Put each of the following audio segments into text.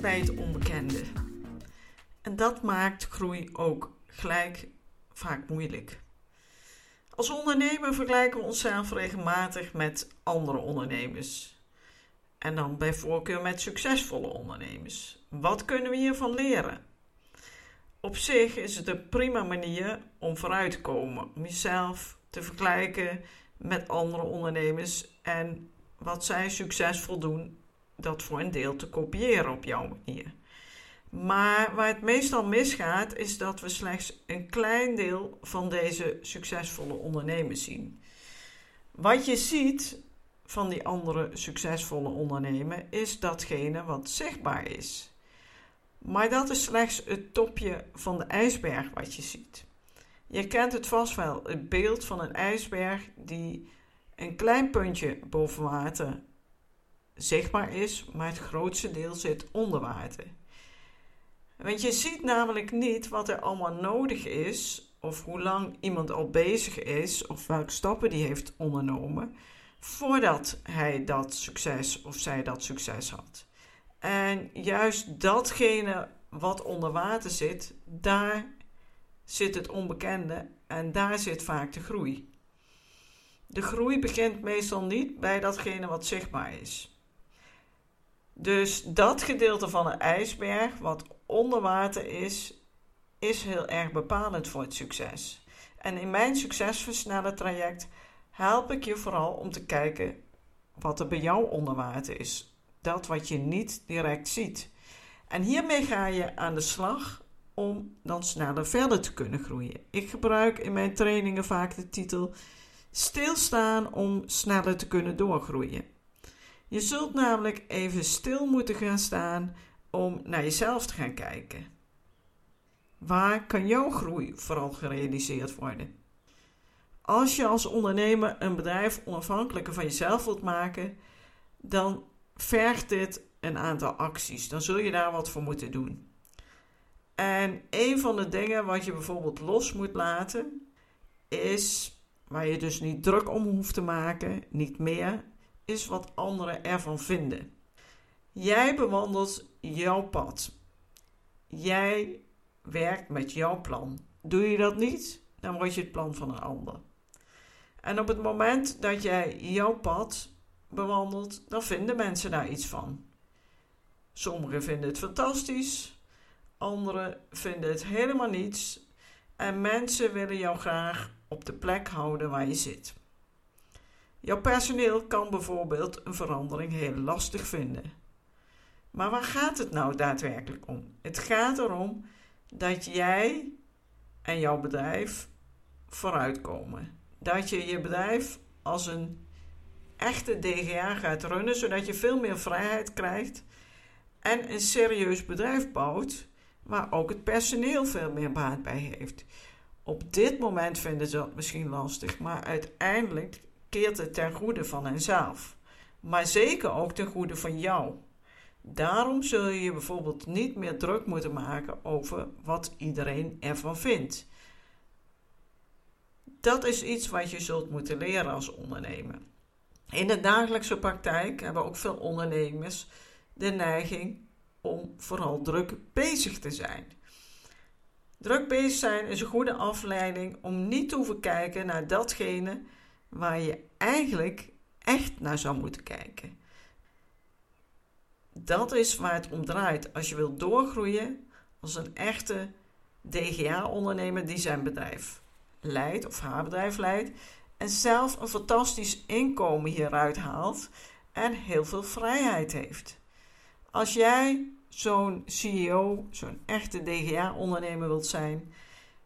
Bij het onbekende. En dat maakt groei ook gelijk vaak moeilijk. Als ondernemer vergelijken we onszelf regelmatig met andere ondernemers. En dan bij voorkeur met succesvolle ondernemers. Wat kunnen we hiervan leren? Op zich is het een prima manier om vooruit te komen, om jezelf te vergelijken met andere ondernemers en wat zij succesvol doen, dat voor een deel te kopiëren op jouw manier. Maar waar het meestal misgaat, is dat we slechts een klein deel van deze succesvolle ondernemers zien. Wat je ziet van die andere succesvolle ondernemer is datgene wat zichtbaar is. Maar dat is slechts het topje van de ijsberg wat je ziet. Je kent het vast wel, het beeld van een ijsberg die een klein puntje boven water zichtbaar is, maar het grootste deel zit onder water. Want je ziet namelijk niet wat er allemaal nodig is, of hoe lang iemand al bezig is, of welke stappen die heeft ondernomen, voordat hij dat succes of zij dat succes had. En juist datgene wat onder water zit, daar zit het onbekende en daar zit vaak de groei. De groei begint meestal niet bij datgene wat zichtbaar is. Dus dat gedeelte van een ijsberg wat onder water is, is heel erg bepalend voor het succes. En in mijn succesversnellen traject help ik je vooral om te kijken wat er bij jou onder water is. Dat wat je niet direct ziet. En hiermee ga je aan de slag om dan sneller verder te kunnen groeien. Ik gebruik in mijn trainingen vaak de titel Stilstaan om sneller te kunnen doorgroeien. Je zult namelijk even stil moeten gaan staan om naar jezelf te gaan kijken. Waar kan jouw groei vooral gerealiseerd worden? Als je als ondernemer een bedrijf onafhankelijker van jezelf wilt maken, dan vergt dit een aantal acties. Dan zul je daar wat voor moeten doen. En een van de dingen wat je bijvoorbeeld los moet laten, is waar je dus niet druk om hoeft te maken, niet meer, is wat anderen ervan vinden. Jij bewandelt jouw pad. Jij werkt met jouw plan. Doe je dat niet, dan word je het plan van een ander. En op het moment dat jij jouw pad bewandelt, dan vinden mensen daar iets van. Sommigen vinden het fantastisch, anderen vinden het helemaal niets. En mensen willen jou graag op de plek houden waar je zit. Jouw personeel kan bijvoorbeeld een verandering heel lastig vinden. Maar waar gaat het nou daadwerkelijk om? Het gaat erom dat jij en jouw bedrijf vooruitkomen. Dat je je bedrijf als een echte DGA gaat runnen, zodat je veel meer vrijheid krijgt en een serieus bedrijf bouwt waar ook het personeel veel meer baat bij heeft. Op dit moment vinden ze dat misschien lastig, maar uiteindelijk keert het ten goede van henzelf. Maar zeker ook ten goede van jou. Daarom zul je je bijvoorbeeld niet meer druk moeten maken over wat iedereen ervan vindt. Dat is iets wat je zult moeten leren als ondernemer. In de dagelijkse praktijk hebben ook veel ondernemers de neiging om vooral druk bezig te zijn. Druk bezig zijn is een goede afleiding om niet te hoeven kijken naar datgene waar je eigenlijk echt naar zou moeten kijken. Dat is waar het om draait als je wilt doorgroeien als een echte DGA-ondernemer die zijn bedrijf leidt of haar bedrijf leidt en zelf een fantastisch inkomen hieruit haalt en heel veel vrijheid heeft. Als jij zo'n CEO, zo'n echte DGA-ondernemer wilt zijn,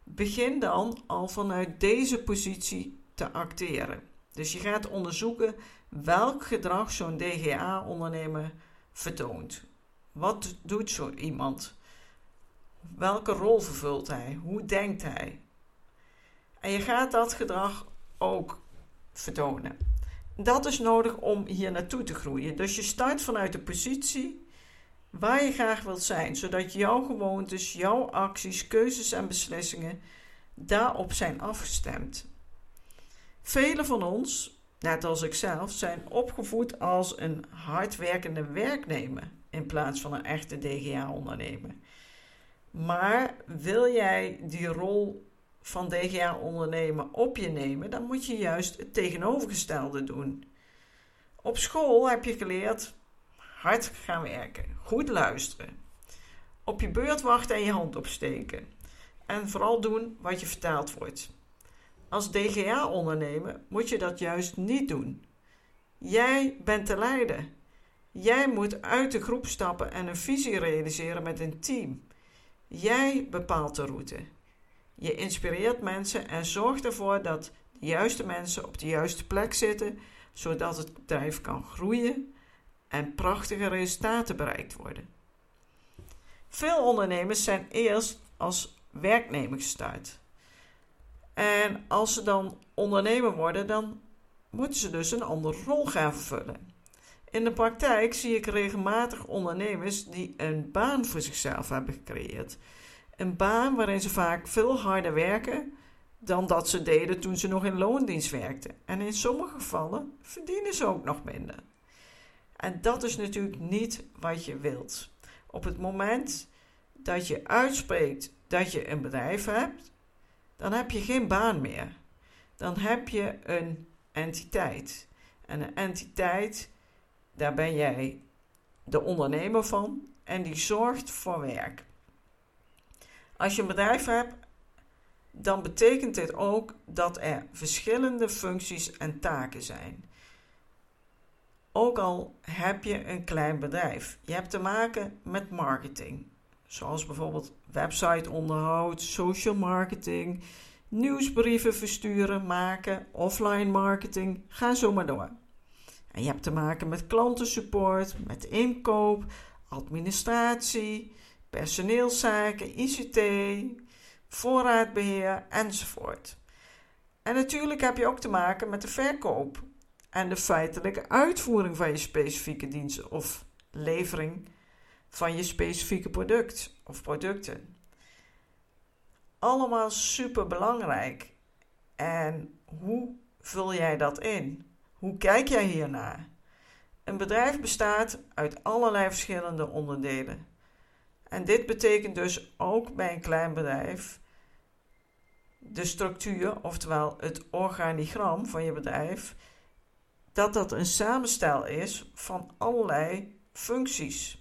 begin dan al vanuit deze positie te acteren. Dus je gaat onderzoeken welk gedrag zo'n DGA-ondernemer vertoont. Wat doet zo iemand? Welke rol vervult hij? Hoe denkt hij? En je gaat dat gedrag ook vertonen. Dat is nodig om hier naartoe te groeien. Dus je start vanuit de positie waar je graag wilt zijn, zodat jouw gewoontes, jouw acties, keuzes en beslissingen daarop zijn afgestemd. Velen van ons, net als ikzelf, zijn opgevoed als een hardwerkende werknemer in plaats van een echte DGA-ondernemer. Maar wil jij die rol van DGA-ondernemer op je nemen, dan moet je juist het tegenovergestelde doen. Op school heb je geleerd hard gaan werken, goed luisteren, op je beurt wachten en je hand opsteken. En vooral doen wat je vertaald wordt. Als DGA-ondernemer moet je dat juist niet doen. Jij bent de leider. Jij moet uit de groep stappen en een visie realiseren met een team. Jij bepaalt de route. Je inspireert mensen en zorgt ervoor dat de juiste mensen op de juiste plek zitten, zodat het bedrijf kan groeien en prachtige resultaten bereikt worden. Veel ondernemers zijn eerst als werknemer gestart. En als ze dan ondernemer worden, dan moeten ze dus een andere rol gaan vervullen. In de praktijk zie ik regelmatig ondernemers die een baan voor zichzelf hebben gecreëerd. Een baan waarin ze vaak veel harder werken dan dat ze deden toen ze nog in loondienst werkten. En in sommige gevallen verdienen ze ook nog minder. En dat is natuurlijk niet wat je wilt. Op het moment dat je uitspreekt dat je een bedrijf hebt, dan heb je geen baan meer. Dan heb je een entiteit. En een entiteit, daar ben jij de ondernemer van en die zorgt voor werk. Als je een bedrijf hebt, dan betekent dit ook dat er verschillende functies en taken zijn. Ook al heb je een klein bedrijf, je hebt te maken met marketing, zoals bijvoorbeeld websiteonderhoud, social marketing, nieuwsbrieven versturen, maken, offline marketing, ga zo maar door. En je hebt te maken met klantensupport, met inkoop, administratie, personeelszaken, ICT, voorraadbeheer enzovoort. En natuurlijk heb je ook te maken met de verkoop en de feitelijke uitvoering van je specifieke dienst of levering van je specifieke product of producten. Allemaal super belangrijk. En hoe vul jij dat in? Hoe kijk jij hiernaar? Een bedrijf bestaat uit allerlei verschillende onderdelen. En dit betekent dus ook bij een klein bedrijf de structuur, oftewel het organigram van je bedrijf, dat dat een samenstel is van allerlei functies.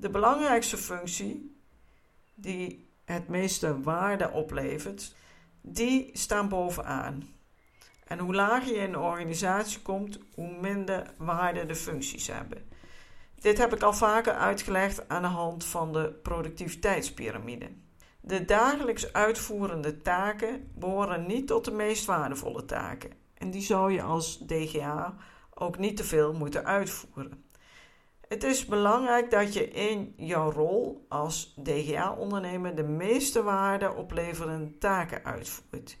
De belangrijkste functie die het meeste waarde oplevert, die staan bovenaan. En hoe lager je in de organisatie komt, hoe minder waarde de functies hebben. Dit heb ik al vaker uitgelegd aan de hand van de productiviteitspyramide. De dagelijks uitvoerende taken behoren niet tot de meest waardevolle taken. En die zou je als DGA ook niet te veel moeten uitvoeren. Het is belangrijk dat je in jouw rol als DGA-ondernemer de meeste waarde opleverende taken uitvoert.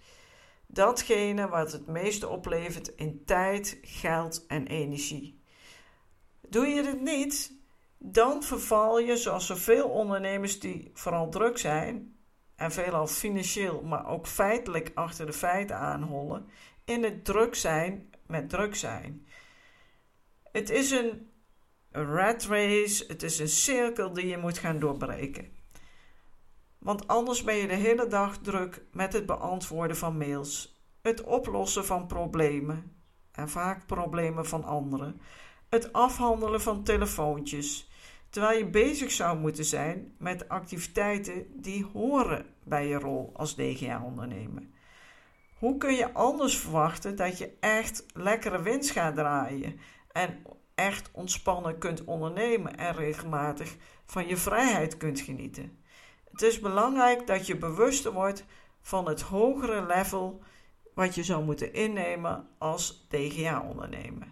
Datgene wat het meeste oplevert in tijd, geld en energie. Doe je dit niet, dan verval je, zoals zoveel ondernemers die vooral druk zijn, en veelal financieel, maar ook feitelijk achter de feiten aanhollen, in het druk zijn met druk zijn. Het is een rat race, het is een cirkel die je moet gaan doorbreken. Want anders ben je de hele dag druk met het beantwoorden van mails, het oplossen van problemen en vaak problemen van anderen het afhandelen van telefoontjes, terwijl je bezig zou moeten zijn met activiteiten die horen bij je rol als DGA-ondernemer. Hoe kun je anders verwachten dat je echt lekkere winst gaat draaien en echt ontspannen kunt ondernemen en regelmatig van je vrijheid kunt genieten? Het is belangrijk dat je bewuster wordt van het hogere level wat je zou moeten innemen als DGA-ondernemer.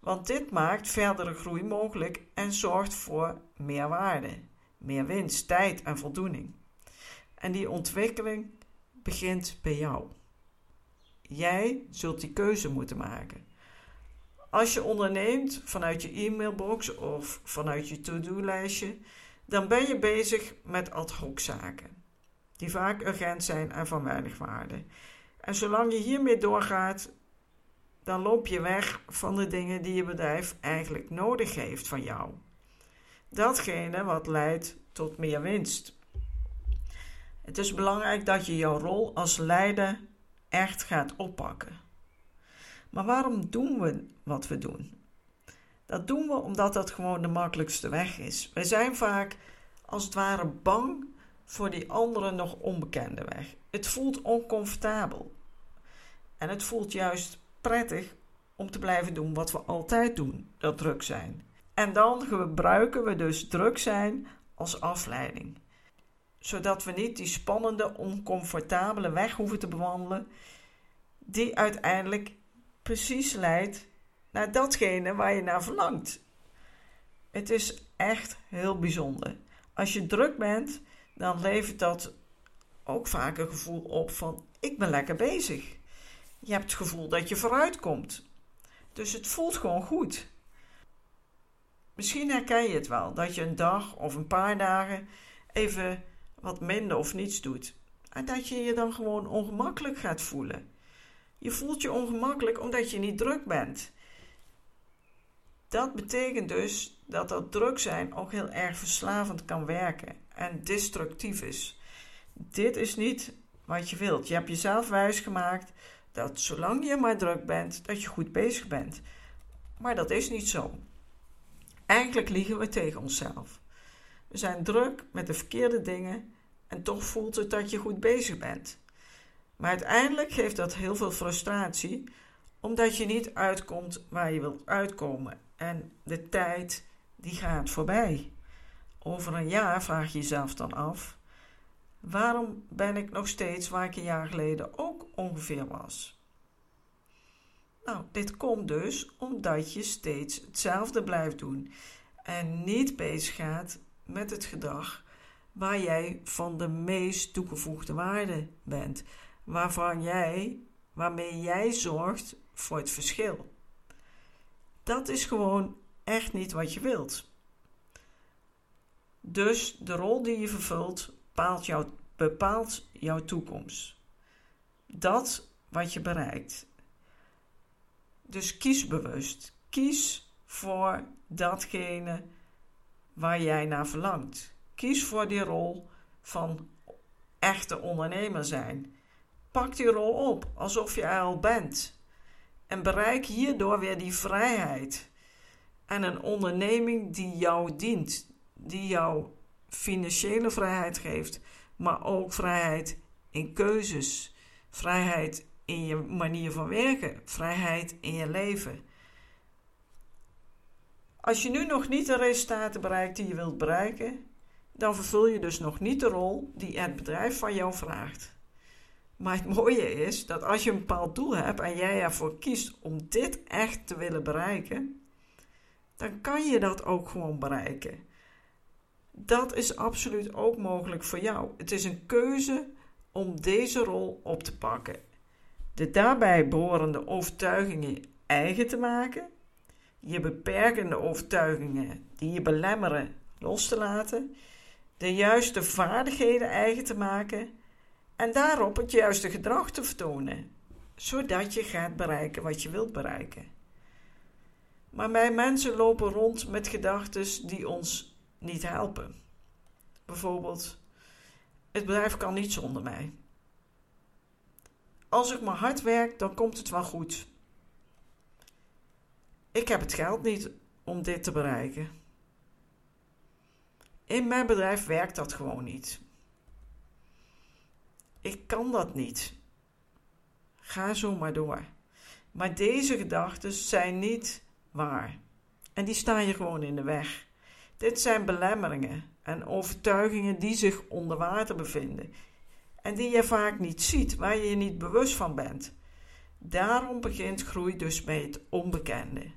Want dit maakt verdere groei mogelijk en zorgt voor meer waarde, meer winst, tijd en voldoening. En die ontwikkeling begint bij jou. Jij zult die keuze moeten maken. Als je onderneemt vanuit je e-mailbox of vanuit je to-do-lijstje, dan ben je bezig met ad hoc zaken, die vaak urgent zijn en van weinig waarde. En zolang je hiermee doorgaat, dan loop je weg van de dingen die je bedrijf eigenlijk nodig heeft van jou. Datgene wat leidt tot meer winst. Het is belangrijk dat je jouw rol als leider echt gaat oppakken. Maar waarom doen we wat we doen? Dat doen we omdat dat gewoon de makkelijkste weg is. Wij zijn vaak als het ware bang voor die andere nog onbekende weg. Het voelt oncomfortabel. En het voelt juist prettig om te blijven doen wat we altijd doen, dat druk zijn. En dan gebruiken we dus druk zijn als afleiding. Zodat we niet die spannende, oncomfortabele weg hoeven te bewandelen, die uiteindelijk precies leidt naar datgene waar je naar verlangt. Het is echt heel bijzonder. Als je druk bent, dan levert dat ook vaak een gevoel op van ik ben lekker bezig. Je hebt het gevoel dat je vooruit komt. Dus het voelt gewoon goed. Misschien herken je het wel dat je een dag of een paar dagen even wat minder of niets doet. En dat je je dan gewoon ongemakkelijk gaat voelen. Je voelt je ongemakkelijk omdat je niet druk bent. Dat betekent dus dat dat druk zijn ook heel erg verslavend kan werken en destructief is. Dit is niet wat je wilt. Je hebt jezelf wijsgemaakt dat zolang je maar druk bent, dat je goed bezig bent. Maar dat is niet zo. Eigenlijk liegen we tegen onszelf. We zijn druk met de verkeerde dingen en toch voelt het dat je goed bezig bent. Maar uiteindelijk geeft dat heel veel frustratie, omdat je niet uitkomt waar je wilt uitkomen. En de tijd die gaat voorbij. Over een jaar vraag je jezelf dan af: waarom ben ik nog steeds waar ik een jaar geleden ook ongeveer was? Nou, dit komt dus omdat je steeds hetzelfde blijft doen en niet bezig gaat met het gedrag waar jij van de meest toegevoegde waarde bent, waarvan jij, waarmee jij zorgt voor het verschil. Dat is gewoon echt niet wat je wilt. Dus de rol die je vervult bepaalt, jou, bepaalt jouw toekomst. Dat wat je bereikt. Dus kies bewust. Kies voor datgene waar jij naar verlangt. Kies voor die rol van echte ondernemer zijn. Pak die rol op alsof je er al bent. En bereik hierdoor weer die vrijheid. En een onderneming die jou dient, die jou financiële vrijheid geeft, maar ook vrijheid in keuzes, vrijheid in je manier van werken, vrijheid in je leven. Als je nu nog niet de resultaten bereikt die je wilt bereiken, dan vervul je dus nog niet de rol die het bedrijf van jou vraagt. Maar het mooie is dat als je een bepaald doel hebt en jij ervoor kiest om dit echt te willen bereiken, dan kan je dat ook gewoon bereiken. Dat is absoluut ook mogelijk voor jou. Het is een keuze om deze rol op te pakken. De daarbij behorende overtuigingen eigen te maken, je beperkende overtuigingen die je belemmeren los te laten, de juiste vaardigheden eigen te maken en daarop het juiste gedrag te vertonen, zodat je gaat bereiken wat je wilt bereiken. Maar wij mensen lopen rond met gedachten die ons niet helpen. Bijvoorbeeld, het bedrijf kan niet zonder mij. Als ik maar hard werk, dan komt het wel goed. Ik heb het geld niet om dit te bereiken. In mijn bedrijf werkt dat gewoon niet. Ik kan dat niet. Ga zo maar door. Maar deze gedachten zijn niet waar. En die staan je gewoon in de weg. Dit zijn belemmeringen en overtuigingen die zich onder water bevinden. En die je vaak niet ziet, waar je je niet bewust van bent. Daarom begint groei dus bij het onbekende.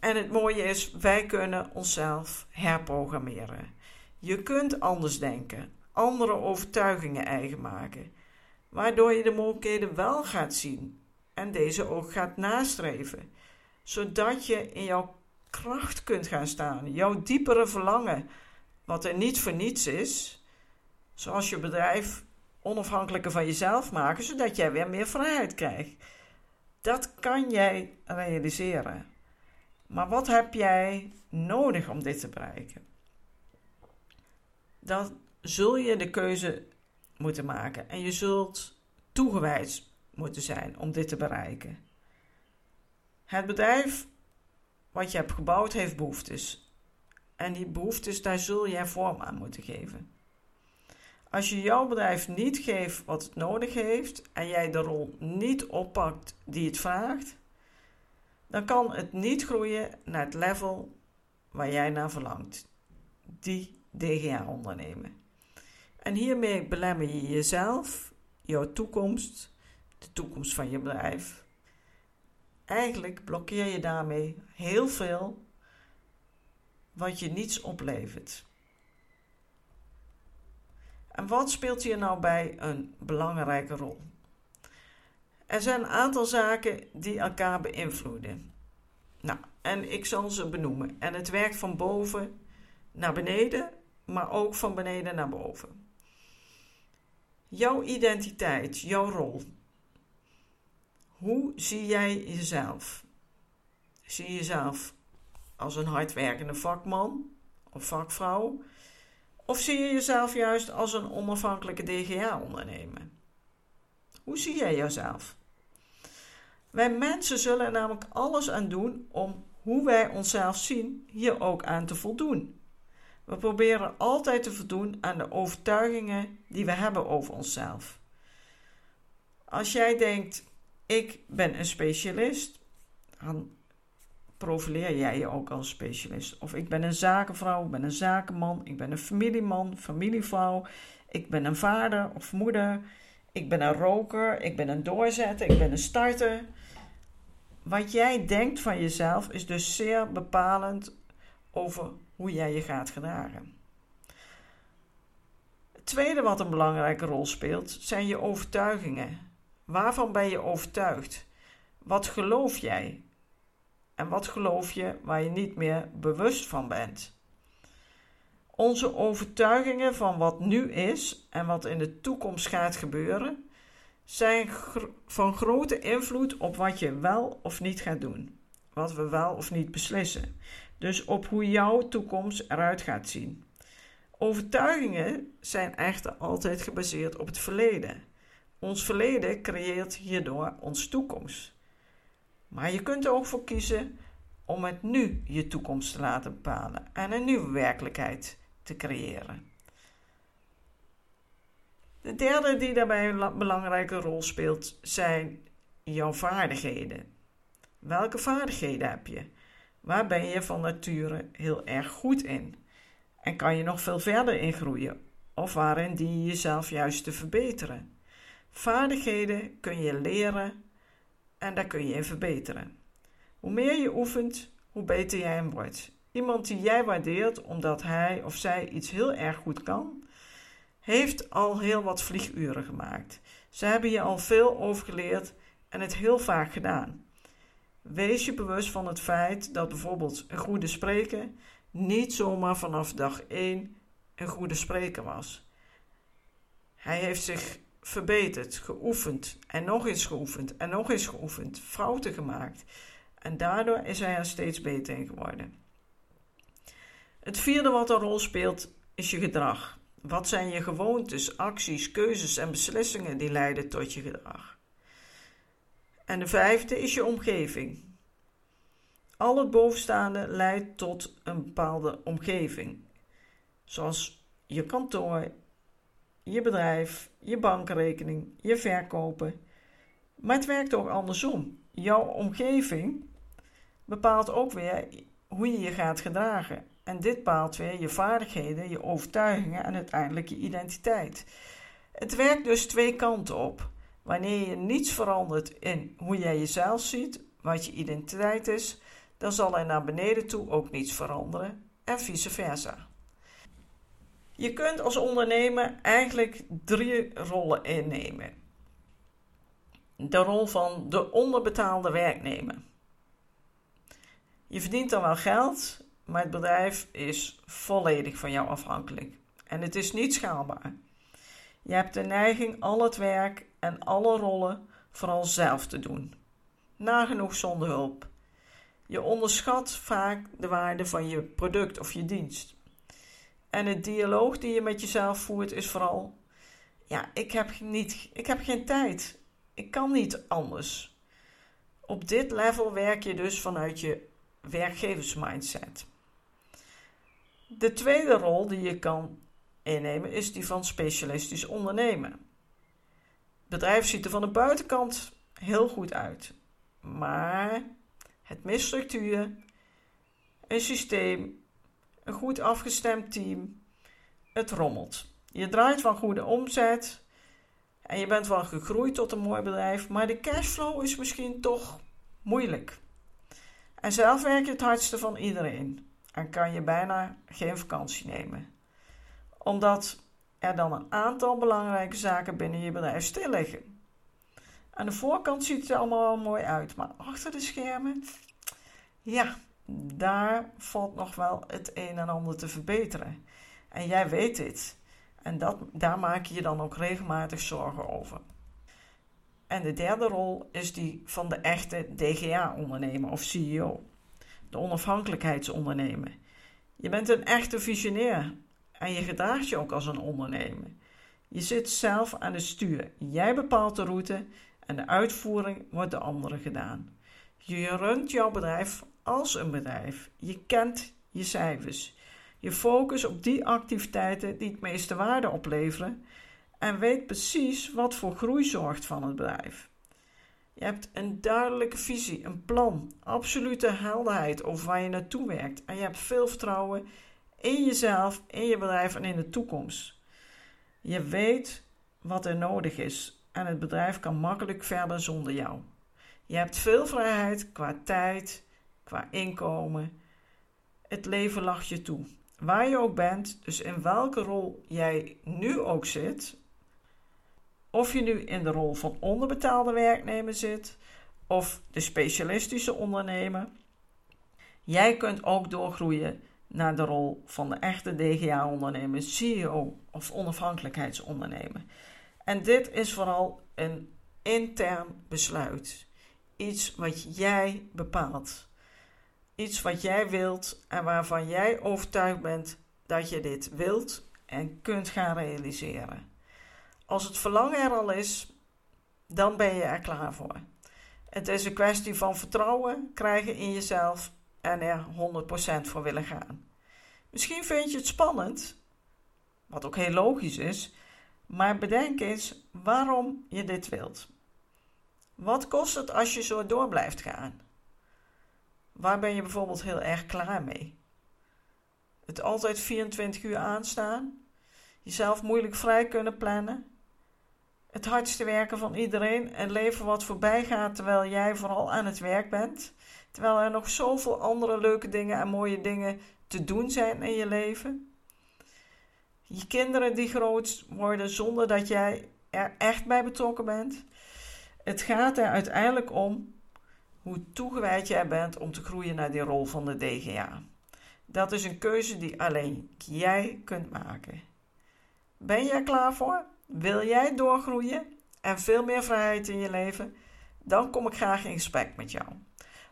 En het mooie is, wij kunnen onszelf herprogrammeren. Je kunt anders denken, andere overtuigingen eigen maken, waardoor je de mogelijkheden wel gaat zien en deze ook gaat nastreven, zodat je in jouw kracht kunt gaan staan, jouw diepere verlangen, wat er niet voor niets is, zoals je bedrijf onafhankelijker van jezelf maken, zodat jij weer meer vrijheid krijgt. Dat kan jij realiseren. Maar wat heb jij nodig om dit te bereiken? Dan zul je de keuze moeten maken en je zult toegewijd moeten zijn om dit te bereiken. Het bedrijf wat je hebt gebouwd heeft behoeftes. En die behoeftes, daar zul jij vorm aan moeten geven. Als je jouw bedrijf niet geeft wat het nodig heeft en jij de rol niet oppakt die het vraagt, dan kan het niet groeien naar het level waar jij naar verlangt. Die DGA ondernemen. En hiermee belemmer je jezelf, jouw toekomst, de toekomst van je bedrijf. Eigenlijk blokkeer je daarmee heel veel wat je niets oplevert. En wat speelt hier nou bij een belangrijke rol? Er zijn een aantal zaken die elkaar beïnvloeden. Nou, en ik zal ze benoemen. En het werkt van boven naar beneden, maar ook van beneden naar boven. Jouw identiteit, jouw rol. Hoe zie jij jezelf? Zie je jezelf als een hardwerkende vakman of vakvrouw? Of zie je jezelf juist als een onafhankelijke DGA-ondernemer? Hoe zie jij jezelf? Wij mensen zullen er namelijk alles aan doen om hoe wij onszelf zien hier ook aan te voldoen. We proberen altijd te voldoen aan de overtuigingen die we hebben over onszelf. Als jij denkt, ik ben een specialist, dan profileer jij je ook als specialist. Of ik ben een zakenvrouw, ik ben een zakenman, ik ben een familieman, familievrouw, ik ben een vader of moeder, ik ben een roker, ik ben een doorzetter, ik ben een starter. Wat jij denkt van jezelf is dus zeer bepalend over hoe jij je gaat gedragen. Het tweede wat een belangrijke rol speelt zijn je overtuigingen. Waarvan ben je overtuigd? Wat geloof jij? En wat geloof je waar je niet meer bewust van bent? Onze overtuigingen van wat nu is en wat in de toekomst gaat gebeuren, zijn van grote invloed op wat je wel of niet gaat doen. Wat we wel of niet beslissen. Dus op hoe jouw toekomst eruit gaat zien. Overtuigingen zijn echter altijd gebaseerd op het verleden. Ons verleden creëert hierdoor onze toekomst. Maar je kunt er ook voor kiezen om het nu je toekomst te laten bepalen en een nieuwe werkelijkheid te creëren. De derde die daarbij een belangrijke rol speelt zijn jouw vaardigheden. Welke vaardigheden heb je? Waar ben je van nature heel erg goed in? En kan je nog veel verder in groeien? Of waarin dien je jezelf juist te verbeteren? Vaardigheden kun je leren en daar kun je in verbeteren. Hoe meer je oefent, hoe beter jij hem wordt. Iemand die jij waardeert omdat hij of zij iets heel erg goed kan, heeft al heel wat vlieguren gemaakt. Ze hebben je al veel overgeleerd en het heel vaak gedaan. Wees je bewust van het feit dat bijvoorbeeld een goede spreker niet zomaar vanaf dag 1 een goede spreker was. Hij heeft zich verbeterd, geoefend en nog eens geoefend en nog eens geoefend, fouten gemaakt. En daardoor is hij er steeds beter in geworden. Het vierde wat een rol speelt is je gedrag. Wat zijn je gewoontes, acties, keuzes en beslissingen die leiden tot je gedrag? En de vijfde is je omgeving. Al het bovenstaande leidt tot een bepaalde omgeving, zoals je kantoor, je bedrijf, je bankrekening, je verkopen. Maar het werkt ook andersom. Jouw omgeving bepaalt ook weer hoe je je gaat gedragen. En dit bepaalt weer je vaardigheden, je overtuigingen en uiteindelijk je identiteit. Het werkt dus twee kanten op. Wanneer je niets verandert in hoe jij jezelf ziet, wat je identiteit is, dan zal er naar beneden toe ook niets veranderen en vice versa. Je kunt als ondernemer eigenlijk drie rollen innemen. De rol van de onderbetaalde werknemer. Je verdient dan wel geld, maar het bedrijf is volledig van jou afhankelijk. En het is niet schaalbaar. Je hebt de neiging al het werk en alle rollen vooral zelf te doen. Nagenoeg zonder hulp. Je onderschat vaak de waarde van je product of je dienst. En het dialoog die je met jezelf voert is vooral: ja, ik heb, niet, ik heb geen tijd. Ik kan niet anders. Op dit level werk je dus vanuit je werkgeversmindset. De tweede rol die je kan innemen is die van specialistisch ondernemen. Bedrijf ziet er van de buitenkant heel goed uit, maar het mist structuur, een systeem, een goed afgestemd team. Het rommelt. Je draait van goede omzet en je bent wel gegroeid tot een mooi bedrijf, maar de cashflow is misschien toch moeilijk. En zelf werk je het hardste van iedereen en kan je bijna geen vakantie nemen. Omdat er dan een aantal belangrijke zaken binnen je bedrijf stil liggen. Aan de voorkant ziet het er allemaal wel mooi uit, maar achter de schermen, ja, daar valt nog wel het een en ander te verbeteren. En jij weet dit. En dat, daar maak je je dan ook regelmatig zorgen over. En de derde rol is die van de echte DGA-ondernemer of CEO, de onafhankelijkheidsondernemer. Je bent een echte visionair en je gedraagt je ook als een ondernemer. Je zit zelf aan het stuur. Jij bepaalt de route en de uitvoering wordt door anderen gedaan. Je runt jouw bedrijf als een bedrijf. Je kent je cijfers. Je focust op die activiteiten die het meeste waarde opleveren en weet precies wat voor groei zorgt van het bedrijf. Je hebt een duidelijke visie, een plan, absolute helderheid over waar je naartoe werkt en je hebt veel vertrouwen in jezelf, in je bedrijf en in de toekomst. Je weet wat er nodig is en het bedrijf kan makkelijk verder zonder jou. Je hebt veel vrijheid qua tijd, qua inkomen. Het leven lacht je toe. Waar je ook bent, dus in welke rol jij nu ook zit, of je nu in de rol van onderbetaalde werknemer zit of de specialistische ondernemer, jij kunt ook doorgroeien naar de rol van de echte DGA-ondernemer, CEO of onafhankelijkheidsondernemer. En dit is vooral een intern besluit. Iets wat jij bepaalt. Iets wat jij wilt en waarvan jij overtuigd bent dat je dit wilt en kunt gaan realiseren. Als het verlangen er al is, dan ben je er klaar voor. Het is een kwestie van vertrouwen krijgen in jezelf en er 100% voor willen gaan. Misschien vind je het spannend, wat ook heel logisch is, maar bedenk eens waarom je dit wilt. Wat kost het als je zo door blijft gaan? Waar ben je bijvoorbeeld heel erg klaar mee? Het altijd 24 uur aanstaan? Jezelf moeilijk vrij kunnen plannen? Het hardste werken van iedereen en leven wat voorbij gaat terwijl jij vooral aan het werk bent? Terwijl er nog zoveel andere leuke dingen en mooie dingen te doen zijn in je leven? Je kinderen die groot worden zonder dat jij er echt bij betrokken bent? Het gaat er uiteindelijk om hoe toegewijd jij bent om te groeien naar die rol van de DGA. Dat is een keuze die alleen jij kunt maken. Ben er klaar voor? Wil jij doorgroeien en veel meer vrijheid in je leven? Dan kom ik graag in gesprek met jou.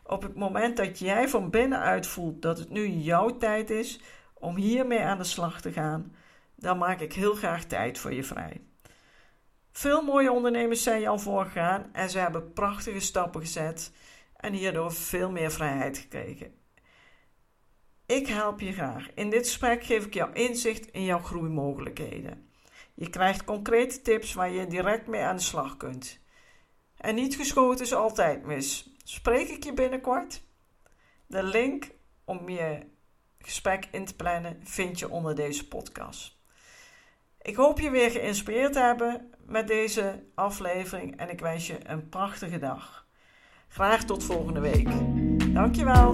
Op het moment dat jij van binnenuit voelt dat het nu jouw tijd is om hiermee aan de slag te gaan, dan maak ik heel graag tijd voor je vrij. Veel mooie ondernemers zijn je al voorgegaan en ze hebben prachtige stappen gezet en hierdoor veel meer vrijheid gekregen. Ik help je graag. In dit gesprek geef ik jou inzicht in jouw groeimogelijkheden. Je krijgt concrete tips waar je direct mee aan de slag kunt. En niet geschoten is altijd mis. Spreek ik je binnenkort? De link om je gesprek in te plannen vind je onder deze podcast. Ik hoop je weer geïnspireerd te hebben. met deze aflevering en ik wens je een prachtige dag. Graag tot volgende week. Dankjewel.